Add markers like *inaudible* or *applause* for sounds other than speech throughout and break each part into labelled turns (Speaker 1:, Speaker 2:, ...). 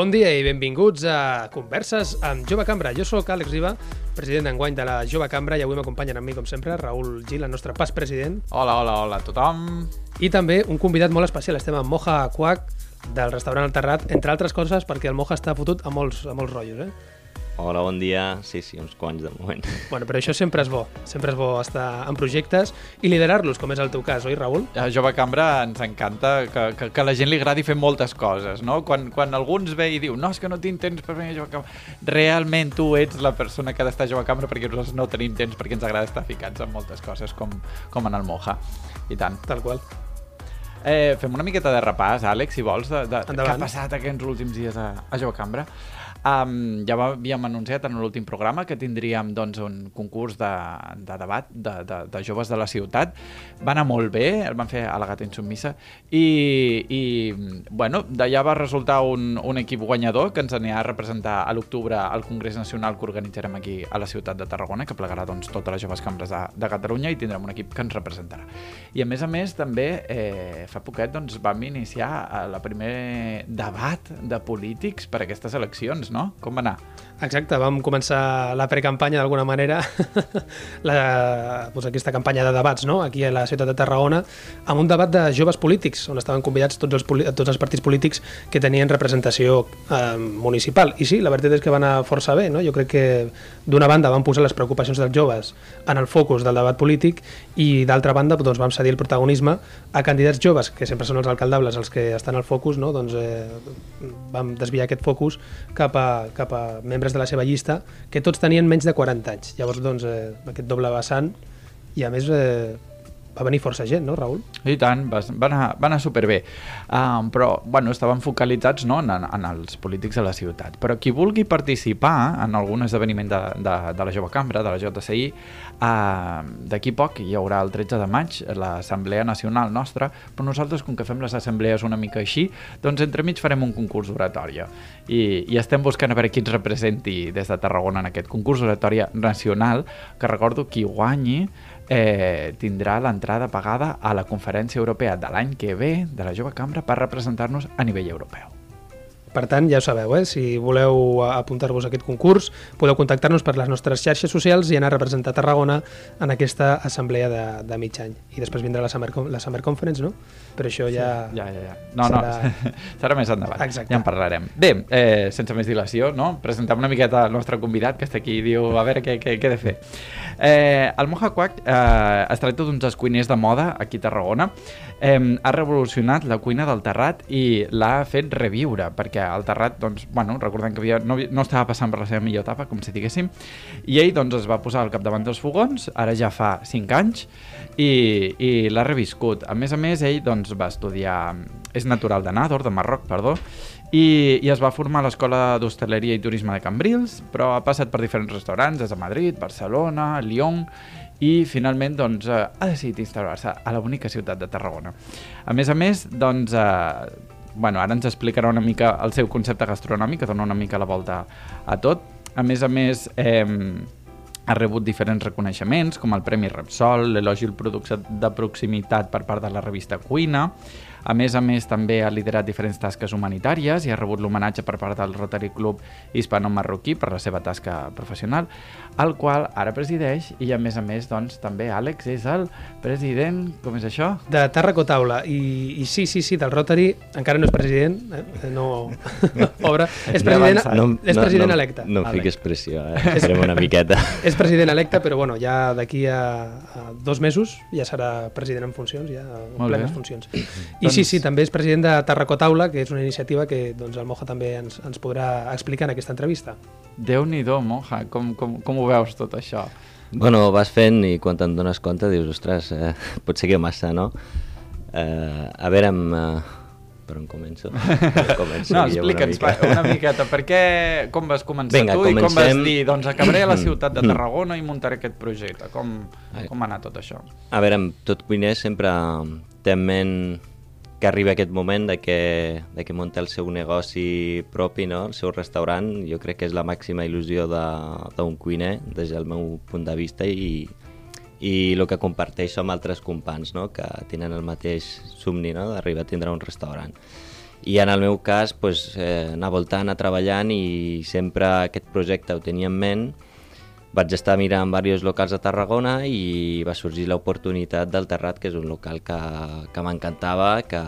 Speaker 1: Bon dia i benvinguts a Converses amb Jove Cambra. Jo sóc Àlex Riba, president d'enguany de la Jove Cambra i avui m'acompanyen amb mi, com sempre, Raül Gil, el nostre pas president,
Speaker 2: Hola, hola, hola a tothom.
Speaker 1: i també un convidat molt especial. Estem amb Moja Quac, del restaurant El Terrat, entre altres coses perquè el Moja està fotut a molts, a molts rotllos, eh?
Speaker 3: Hola, bon dia. Sí, sí, uns quants de moment.
Speaker 1: Bueno, però això sempre és bo. Sempre és bo estar en projectes i liderar-los, com és el teu cas, oi, Raül?
Speaker 2: A Jove Cambra ens encanta que, que, que la gent li agradi fer moltes coses, no? Quan, quan algú ens ve i diu no, és que no tinc temps per venir a Jove Cambra, realment tu ets la persona que ha d'estar a Jove Cambra perquè nosaltres no tenim temps perquè ens agrada estar ficats en moltes coses, com, com en el Moja. I tant.
Speaker 1: Tal qual.
Speaker 2: Eh, fem una miqueta de repàs, Àlex, si vols, de, de, què ha passat aquests últims dies a, a Jove Cambra. Um, ja havíem anunciat en l'últim programa que tindríem doncs, un concurs de, de debat de, de, de joves de la ciutat. Va anar molt bé, el van fer a la gata insubmissa, i, i bueno, d'allà va resultar un, un equip guanyador que ens anirà a representar a l'octubre al Congrés Nacional que organitzarem aquí a la ciutat de Tarragona, que plegarà doncs, totes les joves cambres de, de Catalunya i tindrem un equip que ens representarà. I a més a més també eh, fa poquet doncs, vam iniciar eh, la primer debat de polítics per a aquestes eleccions, no? Com va anar?
Speaker 1: Exacte, vam començar la precampanya d'alguna manera, *laughs* la, doncs aquesta campanya de debats no? aquí a la ciutat de Tarragona, amb un debat de joves polítics, on estaven convidats tots els, tots els partits polítics que tenien representació eh, municipal. I sí, la veritat és que va anar força bé. No? Jo crec que d'una banda van posar les preocupacions dels joves en el focus del debat polític i d'altra banda doncs, vam cedir el protagonisme a candidats joves, que sempre són els alcaldables els que estan al focus, no? doncs, eh, vam desviar aquest focus cap a, cap a membres de la seva llista que tots tenien menys de 40 anys. Llavors, doncs, eh, aquest doble vessant i a més eh, va venir força gent, no, Raül?
Speaker 2: I tant, va, va, anar, va anar superbé. Um, però, bueno, estaven focalitzats no, en, en els polítics de la ciutat. Però qui vulgui participar en algun esdeveniment de, de, de la Jove Cambra, de la JCI, uh, d'aquí poc hi haurà el 13 de maig l'Assemblea Nacional nostra, però nosaltres, com que fem les assemblees una mica així, doncs entremig farem un concurs d'oratòria. I, I estem buscant a veure qui ens representi des de Tarragona en aquest concurs d'oratòria nacional, que recordo qui guanyi eh, tindrà l'entrada pagada a la conferència europea de l'any que ve de la Jove Cambra per representar-nos a nivell europeu.
Speaker 1: Per tant, ja ho sabeu, eh? si voleu apuntar-vos a aquest concurs, podeu contactar-nos per les nostres xarxes socials i anar a representar Tarragona en aquesta assemblea de, de mig any. I després vindrà la Summer, la Summer Conference, no? Però això ja...
Speaker 2: Ja, ja, ja. No, no,
Speaker 1: Serà- *laughs*
Speaker 2: serà més endavant.
Speaker 1: Exacte.
Speaker 2: Ja en parlarem. Bé, eh, sense més dilació, no? presentem una miqueta el nostre convidat que està aquí i diu a veure què, què, què he de fer. Eh, el Moja Quack eh, es tracta d'uns escuiners de moda aquí a Tarragona. Eh, ha revolucionat la cuina del Terrat i l'ha fet reviure, perquè el Terrat, doncs, bueno, recordem que havia, no, no estava passant per la seva millor etapa, com si diguéssim, i ell doncs, es va posar al capdavant dels fogons, ara ja fa 5 anys, i, i l'ha reviscut. A més a més, ell doncs, va estudiar... És natural de Nador, de Marroc, perdó, i, i es va formar a l'Escola d'Hostaleria i Turisme de Cambrils, però ha passat per diferents restaurants, des de Madrid, Barcelona, Lyon, i finalment doncs, eh, ha decidit instal·lar-se a la bonica ciutat de Tarragona. A més a més, doncs, eh, bueno, ara ens explicarà una mica el seu concepte gastronòmic, que dona una mica la volta a tot. A més a més, eh, ha rebut diferents reconeixements, com el Premi Repsol, l'elogi al producte de proximitat per part de la revista Cuina. A més a més, també ha liderat diferents tasques humanitàries i ha rebut l'homenatge per part del Rotary Club Hispano-Marroquí per la seva tasca professional, el qual ara presideix i, a més a més, doncs, també Àlex és el president, com és això?
Speaker 1: De Tàrraco Taula. I, I sí, sí, sí, del Rotary, encara no és president, eh? no... *laughs* Pobre. És president.
Speaker 3: No,
Speaker 1: és president
Speaker 3: no,
Speaker 1: electe.
Speaker 3: No, no
Speaker 1: Vale.
Speaker 3: fiquis pressió, eh? *laughs* Esperem una miqueta. *laughs*
Speaker 1: És president electe, però bueno, ja d'aquí a, a dos mesos ja serà president en funcions, ja en plenes funcions. *clears throat* I sí, sí, també és president de Tarraco Taula, que és una iniciativa que doncs, el Moja també ens, ens podrà explicar en aquesta entrevista.
Speaker 2: Déu-n'hi-do, Moja, com, com, com ho veus tot això?
Speaker 3: Bueno, vas fent i quan te'n dones compte dius, ostres, eh, *laughs* potser que massa, no? Eh, a veure, amb, eh, per on començo? Per *laughs* on començo
Speaker 2: No, explica'ns una, mica. una miqueta, per què, com vas començar
Speaker 3: Vinga,
Speaker 2: tu i com vas
Speaker 3: comencem.
Speaker 2: dir, doncs acabaré a la ciutat de Tarragona i muntaré aquest projecte. Com, com ha anat tot això?
Speaker 3: A veure, amb tot cuiner sempre té en ment que arriba aquest moment de que, de que munta el seu negoci propi, no? el seu restaurant, jo crec que és la màxima il·lusió de- d'un cuiner des del meu punt de vista i, i el que comparteixo amb altres companys no? que tenen el mateix somni no? d'arribar a tindre un restaurant. I en el meu cas, pues, eh, anar voltant, anar treballant i sempre aquest projecte ho tenia en ment vaig estar mirant diversos locals a Tarragona i va sorgir l'oportunitat del Terrat, que és un local que, que m'encantava, que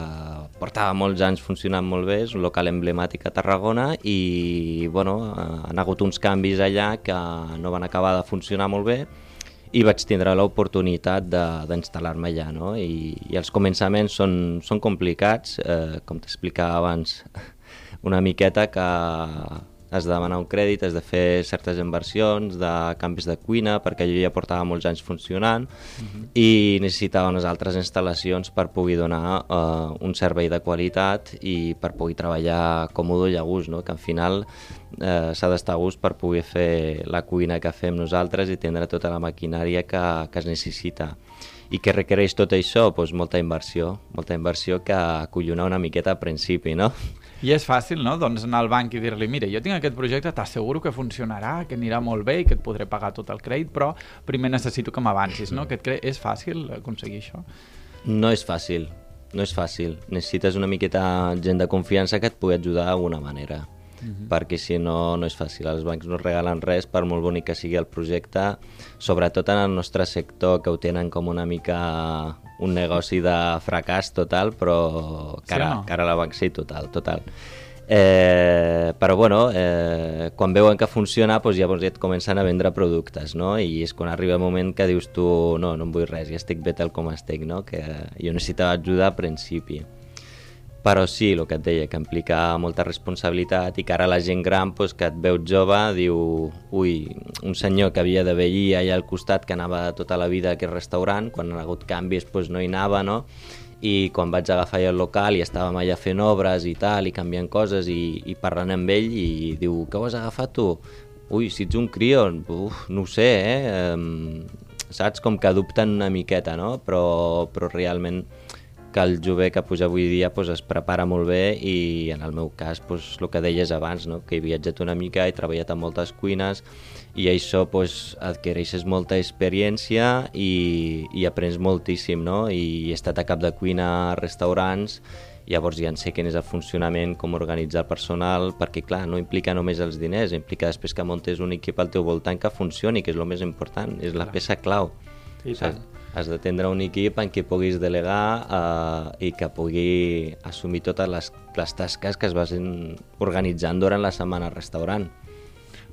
Speaker 3: portava molts anys funcionant molt bé, és un local emblemàtic a Tarragona i bueno, eh, han hagut uns canvis allà que no van acabar de funcionar molt bé i vaig tindre l'oportunitat d'instal·lar-me allà. No? I, I els començaments són, són complicats, eh, com t'explicava abans, *laughs* una miqueta que has de demanar un crèdit, has de fer certes inversions de canvis de cuina, perquè jo ja portava molts anys funcionant i necessitava unes altres instal·lacions per poder donar eh, un servei de qualitat i per poder treballar còmode i a gust, no? que al final eh, s'ha d'estar a gust per poder fer la cuina que fem nosaltres i tindre tota la maquinària que, que es necessita. I què requereix tot això? Pues molta inversió, molta inversió que acollona una miqueta al principi, no?
Speaker 2: I és fàcil, no?, doncs anar al banc i dir-li mira, jo tinc aquest projecte, t'asseguro que funcionarà, que anirà molt bé i que et podré pagar tot el crèdit, però primer necessito que m'avancis, no? Que et. És fàcil aconseguir això?
Speaker 3: No és fàcil, no és fàcil. Necessites una miqueta gent de confiança que et pugui ajudar d'alguna manera. Perquè si no, no és fàcil. Els bancs no regalen res, per molt bonic que sigui el projecte, sobretot en el nostre sector, que ho tenen com una mica un negoci de fracàs total, però
Speaker 2: Sí
Speaker 3: cara,
Speaker 2: o no?
Speaker 3: cara a la banc, sí, total, total. Eh, però bueno, eh, quan veuen que funciona doncs llavors ja et comencen a vendre productes no? i és quan arriba el moment que dius tu no, no em vull res, ja estic bé tal com estic no? que jo necessitava ajuda al principi però sí, el que et deia, que implica molta responsabilitat i que ara la gent gran doncs, que et veu jove diu ui, un senyor que havia de veir allà al costat que anava tota la vida a aquest restaurant, quan han hagut canvis doncs, no hi anava, no? i quan vaig agafar ja el local i estàvem allà fent obres i tal, i canviant coses i, i parlant amb ell i diu, què ho has agafat tu? Ui, si ets un crio, uf, no ho sé, eh? Um, saps? Com que dubten una miqueta, no? Però, però realment que el jove que puja avui dia pues, es prepara molt bé i en el meu cas pues, el que deies abans, no? que he viatjat una mica, he treballat en moltes cuines i això pues, adquireixes molta experiència i, i aprens moltíssim no? i he estat a cap de cuina a restaurants llavors ja en sé quin és el funcionament, com organitzar el personal, perquè clar, no implica només els diners, implica després que montes un equip al teu voltant que funcioni, que és el més important, és la peça clau.
Speaker 2: I
Speaker 3: Saps? Has de tindre un equip en què puguis delegar eh, i que pugui assumir totes les, les tasques que es vagin organitzant durant la setmana al restaurant.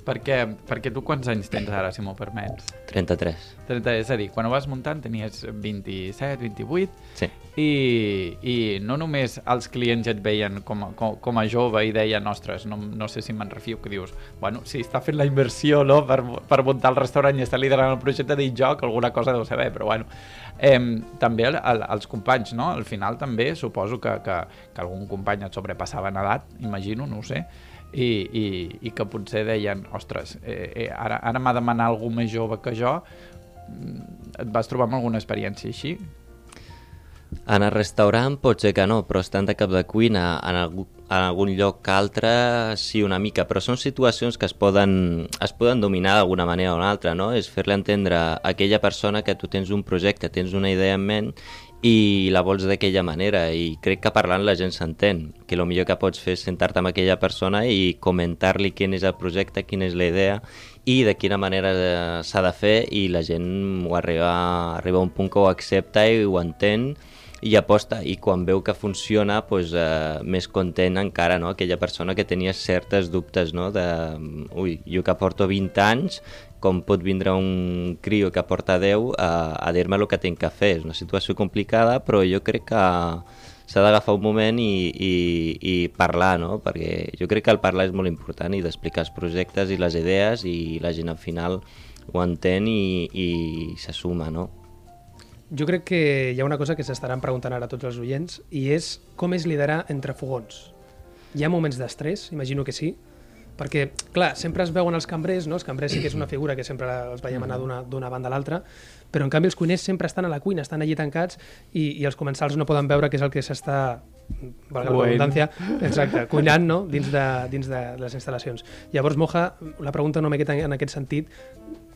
Speaker 2: Perquè, perquè tu quants anys tens ara, si m'ho permets?
Speaker 3: 33.
Speaker 2: 30, és a dir, quan ho vas muntant tenies 27, 28,
Speaker 3: Sí.
Speaker 2: i, i no només els clients et veien com, a- com, com a jove i deien, ostres, no, no sé si me'n refio, que dius, bueno, si està fent la inversió no, per, per muntar el restaurant i està liderant el projecte, dic jo que alguna cosa deu saber, però bueno. Eh, també el, el, els companys, no? Al final també suposo que, que, que algun company et sobrepassava en edat, imagino, no ho sé, i, i, i que potser deien, ostres, eh, eh, ara, ara m'ha de demanar algú més jove que jo, Mm, et vas trobar amb alguna experiència així?
Speaker 3: En el restaurant pot ser que no, però estant de cap de cuina en, algú, en algun lloc que altre sí una mica, però són situacions que es poden, es poden dominar d'alguna manera o una altra, no? És fer-li entendre a aquella persona que tu tens un projecte, tens una idea en ment i la vols d'aquella manera i crec que parlant la gent s'entén que el millor que pots fer és sentar-te amb aquella persona i comentar-li quin és el projecte, quina és la idea i de quina manera eh, s'ha de fer i la gent ho arriba, arriba a un punt que ho accepta i ho entén i aposta, i quan veu que funciona pues, eh, més content encara no? aquella persona que tenia certes dubtes no? de, ui, jo que porto 20 anys com pot vindre un crio que porta 10 a, a dir-me el que tinc que fer és una situació complicada però jo crec que s'ha d'agafar un moment i, i, i parlar, no? perquè jo crec que el parlar és molt important i d'explicar els projectes i les idees i la gent al final ho entén i, i se suma, no?
Speaker 1: Jo crec que hi ha una cosa que s'estaran preguntant ara tots els oients i és com és liderar entre fogons. Hi ha moments d'estrès, imagino que sí, perquè, clar, sempre es veuen els cambrers, no? els cambrers sí que és una figura que sempre els veiem anar d'una banda a l'altra, però en canvi els cuiners sempre estan a la cuina, estan allí tancats i, i els comensals no poden veure què és el que s'està valga la redundància, exacte, cuinant no? dins, de, dins de les instal·lacions. Llavors, Moja, la pregunta una miqueta en aquest sentit,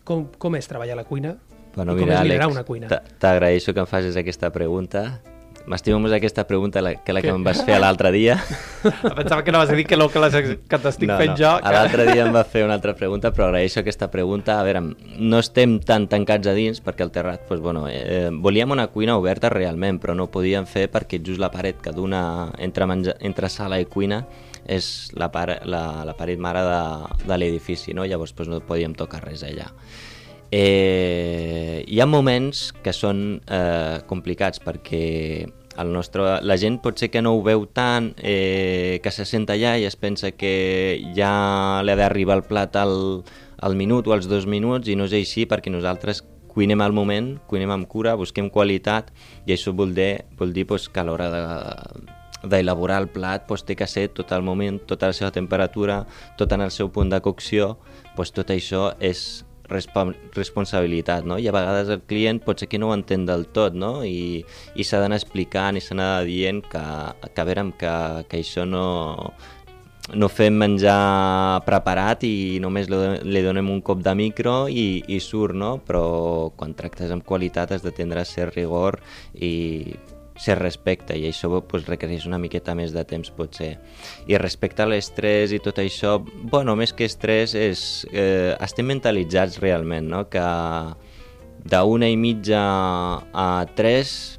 Speaker 1: com, com és treballar a la cuina
Speaker 3: Bueno,
Speaker 1: I com
Speaker 3: mira,
Speaker 1: és liderar
Speaker 3: Àlex,
Speaker 1: una cuina?
Speaker 3: t'a- t'agraeixo que em facis aquesta pregunta. M'estimo més aquesta pregunta que la que em vas fer l'altre dia. *laughs*
Speaker 2: Pensava que no vas dir que no, que, les, que t'estic
Speaker 3: no,
Speaker 2: fent
Speaker 3: no.
Speaker 2: jo.
Speaker 3: A L'altre dia em va fer una altra pregunta, però agraeixo aquesta pregunta. A veure, no estem tan tancats a dins, perquè el terrat, doncs, bueno, eh, volíem una cuina oberta realment, però no ho podíem fer perquè just la paret que dona entre, menja, entre sala i cuina és la, par la, la paret mare de, de l'edifici, no? llavors doncs, no podíem tocar res allà. Eh, hi ha moments que són eh, complicats perquè el nostre, la gent pot ser que no ho veu tant, eh, que se sent allà i es pensa que ja li ha d'arribar el plat al, al minut o als dos minuts i no és així perquè nosaltres cuinem al moment, cuinem amb cura, busquem qualitat i això vol dir, vol dir pues, que a l'hora de, d'elaborar el plat pues, té que ser tot el moment, tota la seva temperatura, tot en el seu punt de cocció, pues, tot això és responsabilitat, no? I a vegades el client pot ser que no ho entén del tot, no? I, i s'ha d'anar explicant i s'ha d'anar dient que, que a veure, que, que això no, no fem menjar preparat i només li donem un cop de micro i, i surt, no? Però quan tractes amb qualitat has de tindre cert rigor i ser respecte i això pues, requereix una miqueta més de temps potser. I respecte a l'estrès i tot això, bueno, més que estrès és, eh, estem mentalitzats realment, no? que d'una i mitja a tres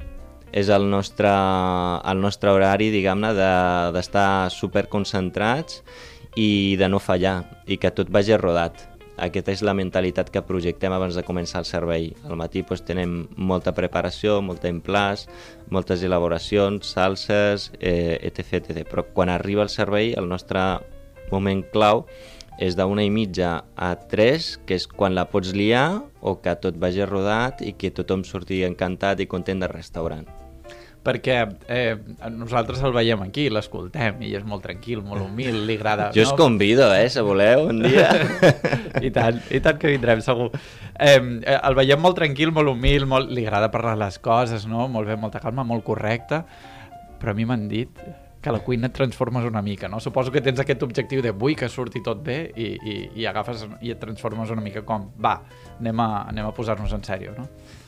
Speaker 3: és el nostre, el nostre horari, diguem-ne, de- d'estar de, superconcentrats i de no fallar, i que tot vagi rodat. Aquesta és la mentalitat que projectem abans de començar el servei. Al matí doncs, tenem molta preparació, molt emplàs, moltes elaboracions, salses, eh, etc, etc. Però quan arriba el servei, el nostre moment clau és d'una i mitja a tres, que és quan la pots liar o que tot vagi rodat i que tothom surti encantat i content del restaurant.
Speaker 2: Perquè eh, nosaltres el veiem aquí, l'escoltem, i és molt tranquil, molt humil, li agrada...
Speaker 3: Jo us convido, eh, si voleu, un dia. *laughs*
Speaker 2: I tant, i tant que vindrem, segur. Eh, el veiem molt tranquil, molt humil, molt... li agrada parlar les coses, no? Molt bé, molta calma, molt correcte, però a mi m'han dit que la cuina et transformes una mica, no? Suposo que tens aquest objectiu de vull que surti tot bé i, i, i agafes i et transformes una mica com va, anem a, anem a posar-nos en sèrio, no?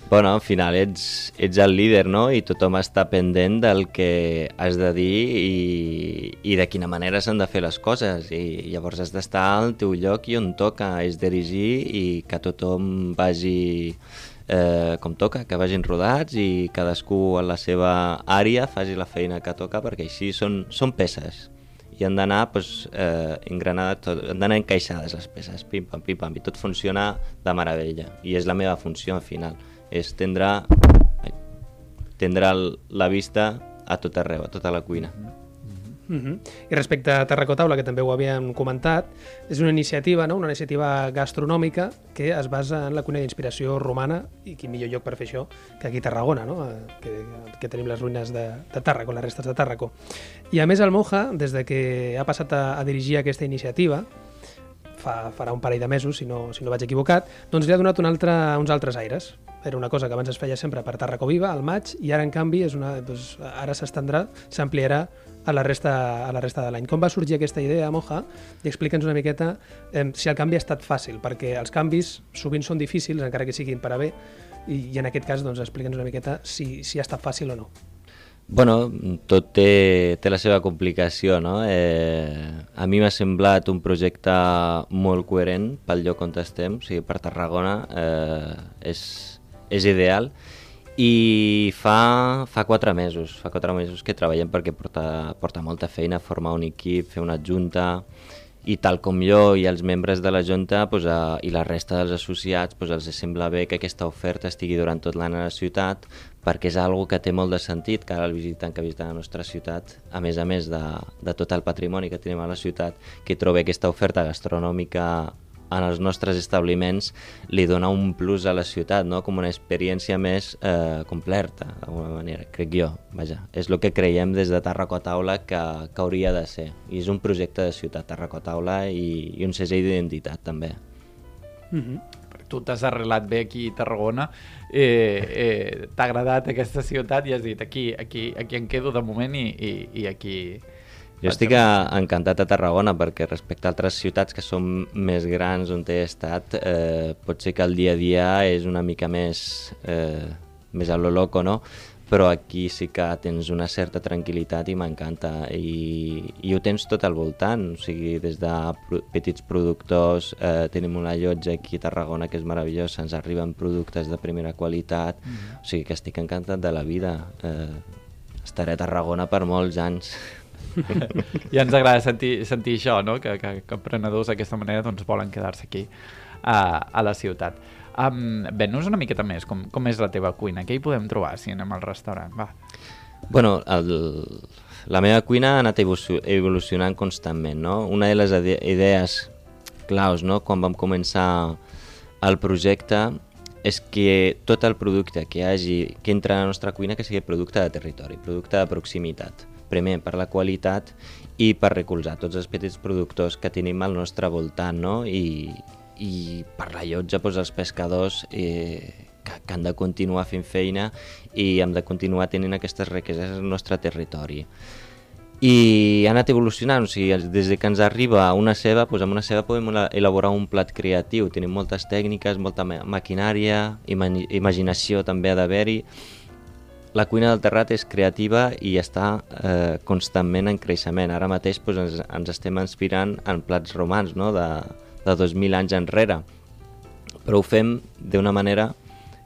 Speaker 3: Bueno, al final ets, ets el líder, no? I tothom està pendent del que has de dir i, i de quina manera s'han de fer les coses. I llavors has d'estar al teu lloc i on toca, és dirigir i que tothom vagi eh, com toca, que vagin rodats i cadascú a la seva àrea faci la feina que toca perquè així són, són peces i han d'anar pues, eh, engranades, tot, han d'anar encaixades les peces, pim pam, pim pam, i tot funciona de meravella. I és la meva funció al final, és tindre el- la vista a tot arreu, a tota la cuina.
Speaker 1: Uh -huh. I respecte a Terracotaula, que també ho havíem comentat, és una iniciativa, no? una iniciativa gastronòmica que es basa en la cuina d'inspiració romana i quin millor lloc per fer això que aquí a Tarragona, no? Eh, que, que tenim les ruïnes de, de Tàrraco, les restes de Tàrraco. I a més el Moja, des de que ha passat a, a dirigir aquesta iniciativa, fa, farà un parell de mesos, si no, si no vaig equivocat, doncs li ha donat un altre, uns altres aires. Era una cosa que abans es feia sempre per Tarraco Viva, al maig, i ara, en canvi, és una, doncs, ara s'estendrà, s'ampliarà a la resta, a la resta de l'any. Com va sorgir aquesta idea, Moja? I explica'ns una miqueta eh, si el canvi ha estat fàcil, perquè els canvis sovint són difícils, encara que siguin per a bé, i, i en aquest cas doncs, explica'ns una miqueta si, si ha estat fàcil o no.
Speaker 3: Bueno, tot té, té la seva complicació, no? Eh, a mi m'ha semblat un projecte molt coherent pel lloc on estem, o sigui, per Tarragona eh, és, és ideal i fa, fa quatre mesos, fa quatre mesos que treballem perquè porta, porta molta feina formar un equip, fer una junta i tal com jo i els membres de la Junta pues, a, i la resta dels associats pues, els sembla bé que aquesta oferta estigui durant tot l'any a la ciutat perquè és algo que té molt de sentit que ara el visitant que visita la nostra ciutat, a més a més de, de tot el patrimoni que tenim a la ciutat, que trobi aquesta oferta gastronòmica en els nostres establiments li dona un plus a la ciutat, no? com una experiència més eh, completa, d'alguna manera, crec jo. Vaja, és el que creiem des de Tarracotaula que, que hauria de ser. I és un projecte de ciutat, Tarracotaula, i, i un segell d'identitat també.
Speaker 1: Mm -hmm.
Speaker 2: Tu t'has arrelat bé aquí a Tarragona, eh, eh, t'ha agradat aquesta ciutat i has dit aquí, aquí, aquí em quedo de moment i, i, i aquí...
Speaker 3: Jo estic a, encantat a Tarragona perquè respecte a altres ciutats que són més grans on he estat, eh, pot ser que el dia a dia és una mica més, eh, més a lo loco, no? Però aquí sí que tens una certa tranquil·litat i m'encanta I, i ho tens tot al voltant, o sigui, des de pro petits productors, eh, tenim una llotja aquí a Tarragona que és meravellosa, ens arriben productes de primera qualitat, mm -hmm. o sigui que estic encantat de la vida, eh, estaré a Tarragona per molts anys. *laughs*
Speaker 2: I ens agrada sentir, sentir això, no? que, que, que emprenedors d'aquesta manera doncs, volen quedar-se aquí a, a la ciutat. Um, Ven-nos una miqueta més, com, com és la teva cuina? Què hi podem trobar si anem al restaurant? Va.
Speaker 3: Bueno, el, la meva cuina ha anat evolucionant constantment, no? Una de les idees claus, no?, quan vam començar el projecte és que tot el producte que hagi que entra a la nostra cuina que sigui producte de territori, producte de proximitat primer per la qualitat i per recolzar tots els petits productors que tenim al nostre voltant, no? I, i per la llotja doncs, els pescadors eh, que, que han de continuar fent feina i hem de continuar tenint aquestes riqueses al nostre territori i ha anat evolucionant, o sigui, des que ens arriba una ceba, doncs amb una ceba podem elaborar un plat creatiu, tenim moltes tècniques, molta maquinària, ima imaginació també ha d'haver-hi, la cuina del Terrat és creativa i està eh, constantment en creixement. Ara mateix doncs, ens, ens estem inspirant en plats romans no? de, de 2.000 anys enrere, però ho fem d'una manera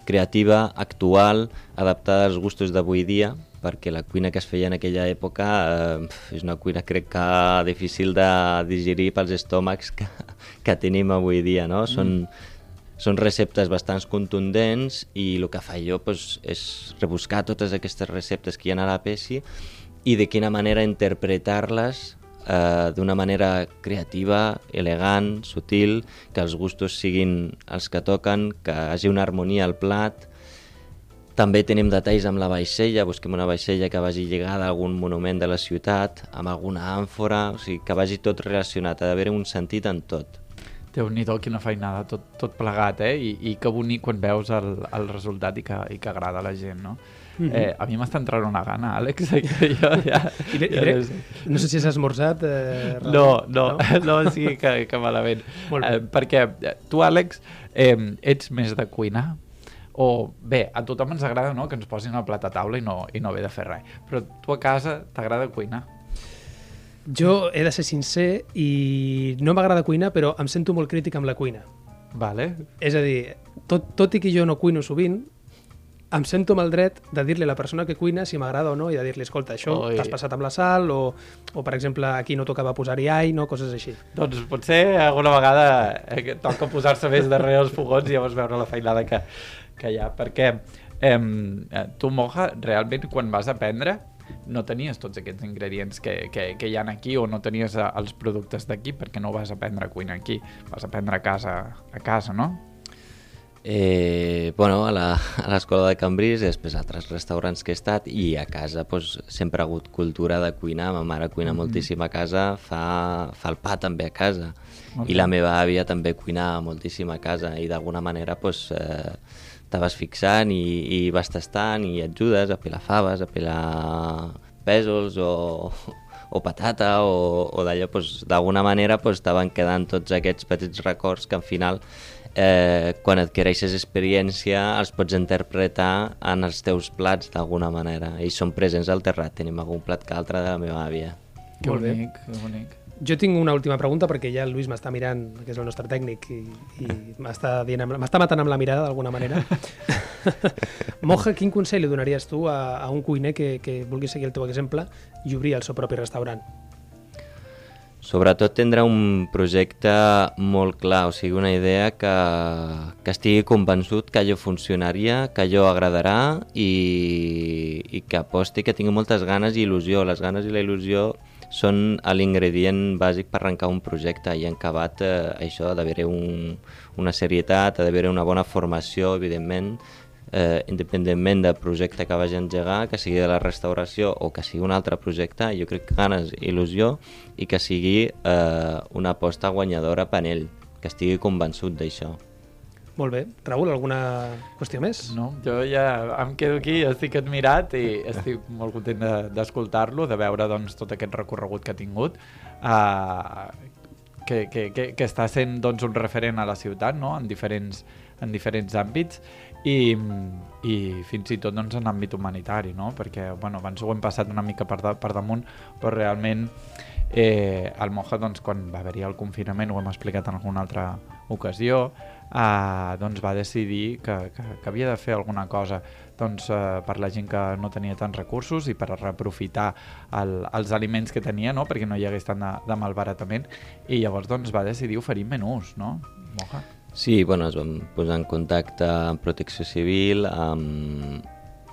Speaker 3: creativa, actual, adaptada als gustos d'avui dia, perquè la cuina que es feia en aquella època eh, és una cuina crec que difícil de digerir pels estómacs que, que tenim avui dia, no? Mm. Són són receptes bastant contundents i el que fa jo pues, és rebuscar totes aquestes receptes que hi ha a la PESI i de quina manera interpretar-les eh, d'una manera creativa, elegant, sutil, que els gustos siguin els que toquen, que hagi una harmonia al plat. També tenim detalls amb la vaixella, busquem una vaixella que vagi lligada a algun monument de la ciutat, amb alguna àmfora, o sigui, que vagi tot relacionat, ha d'haver un sentit en tot
Speaker 2: déu nhi quina feinada, tot, tot plegat, eh? I, I que bonic quan veus el, el resultat i que, i que agrada a la gent, no? -hmm. eh, a mi m'està entrant una gana, Àlex, *laughs* que jo ja...
Speaker 1: I, i, ja no, sé. no sé si has esmorzat. Eh,
Speaker 2: no, no, no, *laughs* no, sí que, que malament. Eh, perquè eh, tu, Àlex, eh, ets més de cuinar? O bé, a tothom ens agrada no, que ens posin el plat a taula i no, i no ve de fer res. Però tu a casa t'agrada cuinar?
Speaker 1: Jo he de ser sincer i no m'agrada cuinar, però em sento molt crític amb la cuina.
Speaker 2: Vale.
Speaker 1: És a dir, tot, tot i que jo no cuino sovint, em sento amb el dret de dir-li a la persona que cuina si m'agrada o no i de dir-li, escolta, això t'has passat amb la sal o, o, per exemple, aquí no tocava posar-hi ai, no? coses així.
Speaker 2: Doncs potser alguna vegada eh, toca posar-se més darrere els fogons i llavors veure la feinada que, que hi ha, perquè eh, tu, Moja, realment quan vas aprendre no tenies tots aquests ingredients que, que, que hi han aquí o no tenies eh, els productes d'aquí perquè no vas aprendre a cuinar aquí, vas aprendre a casa, a casa no?
Speaker 3: Eh, bueno, a l'escola de Cambrils i després a altres restaurants que he estat i a casa pues, sempre ha hagut cultura de cuinar, ma mare cuina mm -hmm. moltíssim a casa, fa, fa el pa també a casa okay. i la meva àvia també cuina moltíssim a casa i d'alguna manera pues, eh, te vas fixant i, i vas tastant i ajudes a pelar faves, a pelar pèsols o, o patata o, o d'allò, doncs, d'alguna manera doncs, estaven quedant tots aquests petits records que al final eh, quan adquireixes experiència els pots interpretar en els teus plats d'alguna manera i són presents al terrat, tenim algun plat que altre de la meva àvia.
Speaker 2: Que bonic, que bonic.
Speaker 1: Jo tinc una última pregunta perquè ja el Lluís m'està mirant, que és el nostre tècnic, i, i m'està matant amb la mirada d'alguna manera. *laughs* Moja, quin consell li donaries tu a, a un cuiner que, que vulgui seguir el teu exemple i obrir el seu propi restaurant?
Speaker 3: Sobretot tindrà un projecte molt clar, o sigui, una idea que, que estigui convençut que allò funcionaria, que allò agradarà i, i que aposti, que tingui moltes ganes i il·lusió. Les ganes i la il·lusió són l'ingredient bàsic per arrencar un projecte i en acabat eh, això d'haver un, una serietat, ha d'haver una bona formació, evidentment, eh, independentment del projecte que vagi a engegar, que sigui de la restauració o que sigui un altre projecte, jo crec que ganes, il·lusió i que sigui eh, una aposta guanyadora per ell, que estigui convençut d'això.
Speaker 1: Molt bé. Raül, alguna qüestió més?
Speaker 2: No, jo ja em quedo aquí, estic admirat i estic molt content de- d'escoltar-lo, de, de veure doncs, tot aquest recorregut que ha tingut, uh, que, que, que, que està sent doncs, un referent a la ciutat no? en, diferents, en diferents àmbits i, i fins i tot doncs, en àmbit humanitari, no? perquè bueno, abans ho hem passat una mica per, da, per damunt, però realment eh, el Moja, doncs, quan va haver-hi el confinament, ho hem explicat en alguna altra ocasió, eh, doncs va decidir que, que, que havia de fer alguna cosa doncs, eh, per la gent que no tenia tants recursos i per reaprofitar el, els aliments que tenia, no? perquè no hi hagués tant de, de malbaratament, i llavors doncs, va decidir oferir menús, no? Moja.
Speaker 3: Sí, bueno, es van posar en contacte amb Protecció Civil, amb,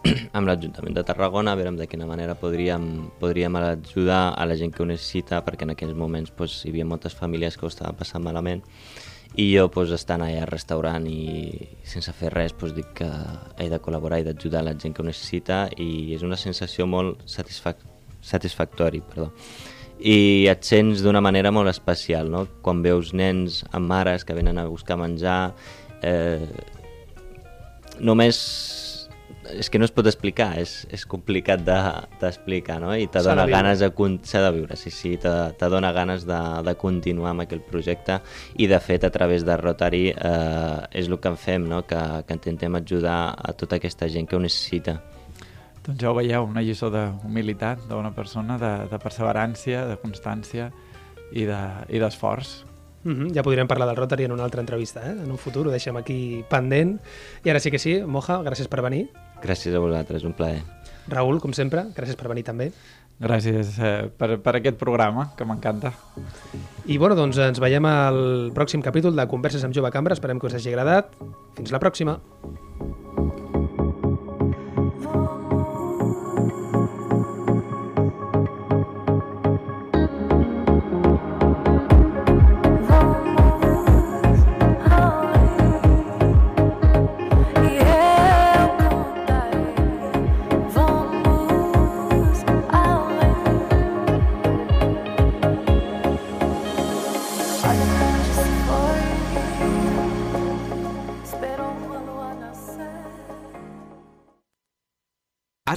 Speaker 3: *clears throat* amb l'Ajuntament de Tarragona, a veure de quina manera podríem, podríem ajudar a la gent que ho necessita, perquè en aquells moments doncs, hi havia moltes famílies que ho estaven passant malament, i jo doncs, estant allà al restaurant i sense fer res doncs, dic que he de col·laborar i d'ajudar la gent que ho necessita i és una sensació molt satisfac satisfactori. Perdó i et sents d'una manera molt especial, no? Quan veus nens amb mares que venen a buscar menjar, eh, només és que no es pot explicar, és, és complicat d'explicar, de, no? I te
Speaker 1: de
Speaker 3: dona
Speaker 1: viure.
Speaker 3: ganes de... S'ha de viure, sí, sí, te, te dona ganes de, de continuar amb aquell projecte i, de fet, a través de Rotary eh, és el que en fem, no? Que, que intentem ajudar a tota aquesta gent que ho necessita.
Speaker 2: Doncs ja ho veieu, una lliçó d'humilitat d'una persona, de, de perseverància, de constància i de- i d'esforç.
Speaker 1: Mm -hmm. Ja podríem parlar del Rotary en una altra entrevista, eh? en un futur, ho deixem aquí pendent. I ara sí que sí, Moja, gràcies per venir.
Speaker 3: Gràcies a vosaltres, un plaer.
Speaker 1: Raül, com sempre, gràcies per venir també.
Speaker 2: Gràcies eh, per, per aquest programa, que m'encanta.
Speaker 1: I bueno, doncs ens veiem al pròxim capítol de Converses amb Jove Cambra. Esperem que us hagi agradat. Fins la pròxima.